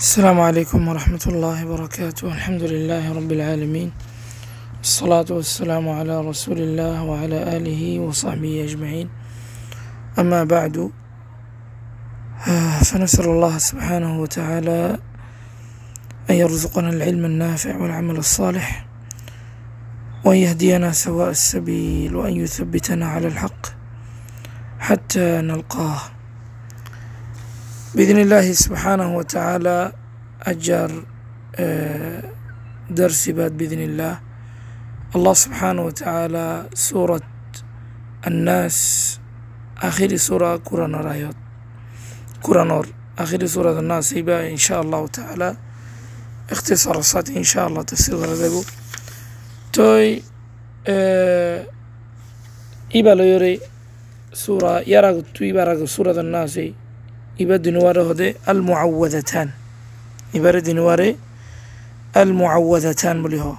السلام عليكم ورحمة الله وبركاته. الحمد لله رب العالمين. الصلاة والسلام على رسول الله وعلى آله وصحبه أجمعين. أما بعد آه، فنسأل الله سبحانه وتعالى أن يرزقنا العلم النافع والعمل الصالح وأن يهدينا سواء السبيل وأن يثبتنا على الحق حتى نلقاه. بإذن الله سبحانه وتعالى أجر آه، درسي بعد بإذن الله. الله سبحانه وتعالى سورة الناس آخر سورة قرآن رايات قرآن آخر سورة الناس. إن شاء الله تعالى. اختصار صاتي إن شاء الله تفسير غردبو توي آه إبا ليوري سورة يراغ تو إبا سورة الناس. إبا دنوارة هده المعوذتان. إبا دنوارة المعوذتان بليه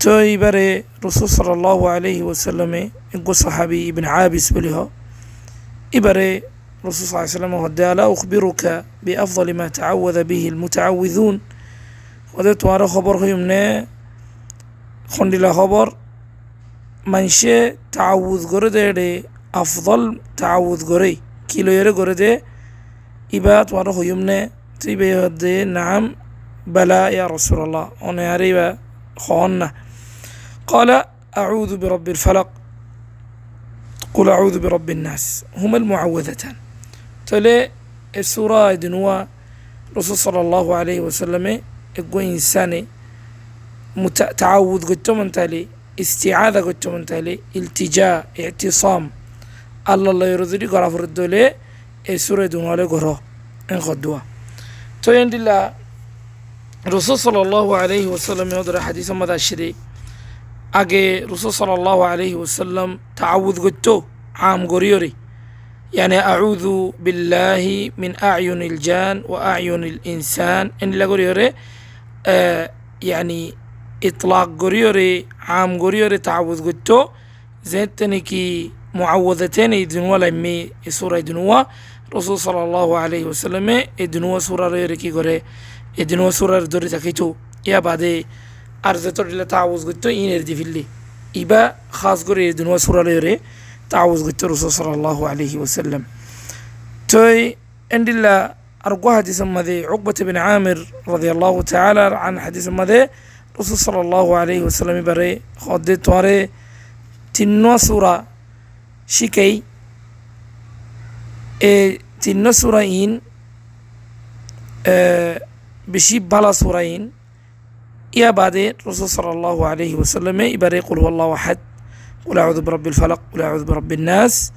تو إبا رسول صلى الله عليه وسلم إنقو صحابي ابن عابس بليه إبا رسول صلى الله عليه وسلم هده لا أخبرك بأفضل ما تعوذ به المتعوذون؟ وده توارة خبر خيمنه خندلا خبر. منشه تعوذ گره أفضل تعوذ گره كيلو يره گره إبا تواره خيمنه تيبه يهده نعم. بلا يا رسول الله. أنا يريبا خوانا قال أعوذ برب الفلق. قل أعوذ برب الناس. هما المعوذتان. تلي السورة دنوا رسول صلى الله عليه وسلم يقول إنساني تعوذ قلت من تالي استعاذة قلت من تالي التجاء اعتصام. الله الله يرضي قرا فردولي إيه سورة دونالي قرر إن قدوا تويند الله رسول صلى الله عليه وسلم يقدر حديث ماذا شري. أجي رسول صلى الله عليه وسلم تعوذ قدتو عام قريري يعني أعوذ بالله من أعين الجان وأعين الإنسان. إن لا قريري آه، يعني إطلاق قريري عام قريري تعوذ قدتو زيتني معوذتين يدنوا لأمي سورة دنوا. رسول صلى الله عليه وسلم يدنوا سورة ريري غري يدنوا سورة دوري تكيتو يا بعدي أرزتو للا تعوذ قلتو إن يردي في اللي إبا خاص غري يدنوا سورة ريري تعوذ قلت الرسول صلى الله عليه وسلم توي عند الله أرقوا حديث مذي عقبة بن عامر رضي الله تعالى عن حديث مذي رسول صلى الله عليه وسلم بري خد تواري تنو سورة شكي إيه تنو سورة إن إيه بشي بلا سورة إن يا بعد رسول صلى الله عليه وسلم يبري قل هو الله أحد قل أعوذ برب الفلق قل أعوذ برب الناس.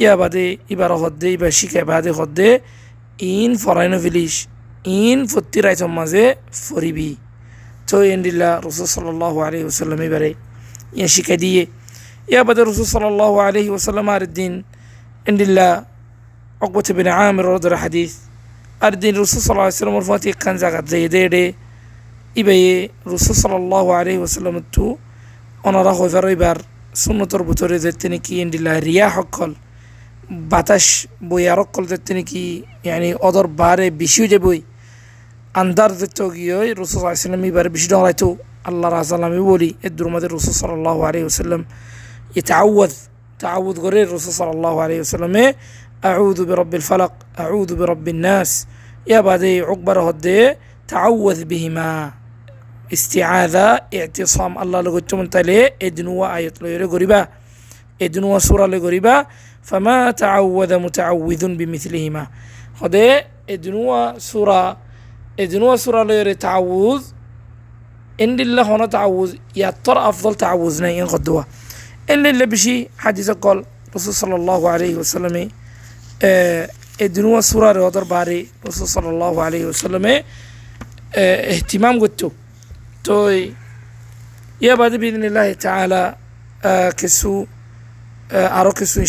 يا بعد إبرة غدي بشيك بعد غدي. إن فرينو فيليش إن فتيرة مازه فريبي تو يند الله رسول صلى الله عليه وسلم يبري يشيك دي. يا عقبة بن عامر رضي الحديث أردين رسول صلى الله عليه وسلم الفاتح كان زاغت زي دي دي إبي رسول صلى الله عليه وسلم تو أنا راهو فريبار সুন্নতর ভিতরে যেতেনি কি ইন্ডিলা রিয়া সকল বাতাস বইয়ার সকল যেতেনি কি yani অদর বারে বেশিও যে বই আন্দার যেতে গিয়ে রসুল সাল্লাম এবারে বেশি ডরাইতো আল্লাহ রাজাল আমি বলি এর দুর্মাদের রসুল সাল্লাহ আলী ওসাল্লাম এ তাউদ তাউদ করে রসুল সাল্লাহ আলী ওসাল্লামে أعوذ برب الفلق أعوذ برب الناس. يا بعدي عقبر هدي تعوذ بهما. استعاذة اعتصام. الله لقد تلي إدنوا آية لغير قريبا إدنوا سورة لغريبا فما تعوذ متعوذ بمثلهما. هذا إدنوا سورة إدنوا سورة لغير تعوذ إن الله هنا تعوذ. يطر أفضل تعوذنا إن قدوا إلا اللي بشي. حديث قال رسول صلى الله عليه وسلم آه ادنوا سورة لغير باري رسول صلى الله عليه وسلم. آه اهتمام قلتو. توي يا بعد بإذن الله تعالى آه كسو آه أرو كسو إن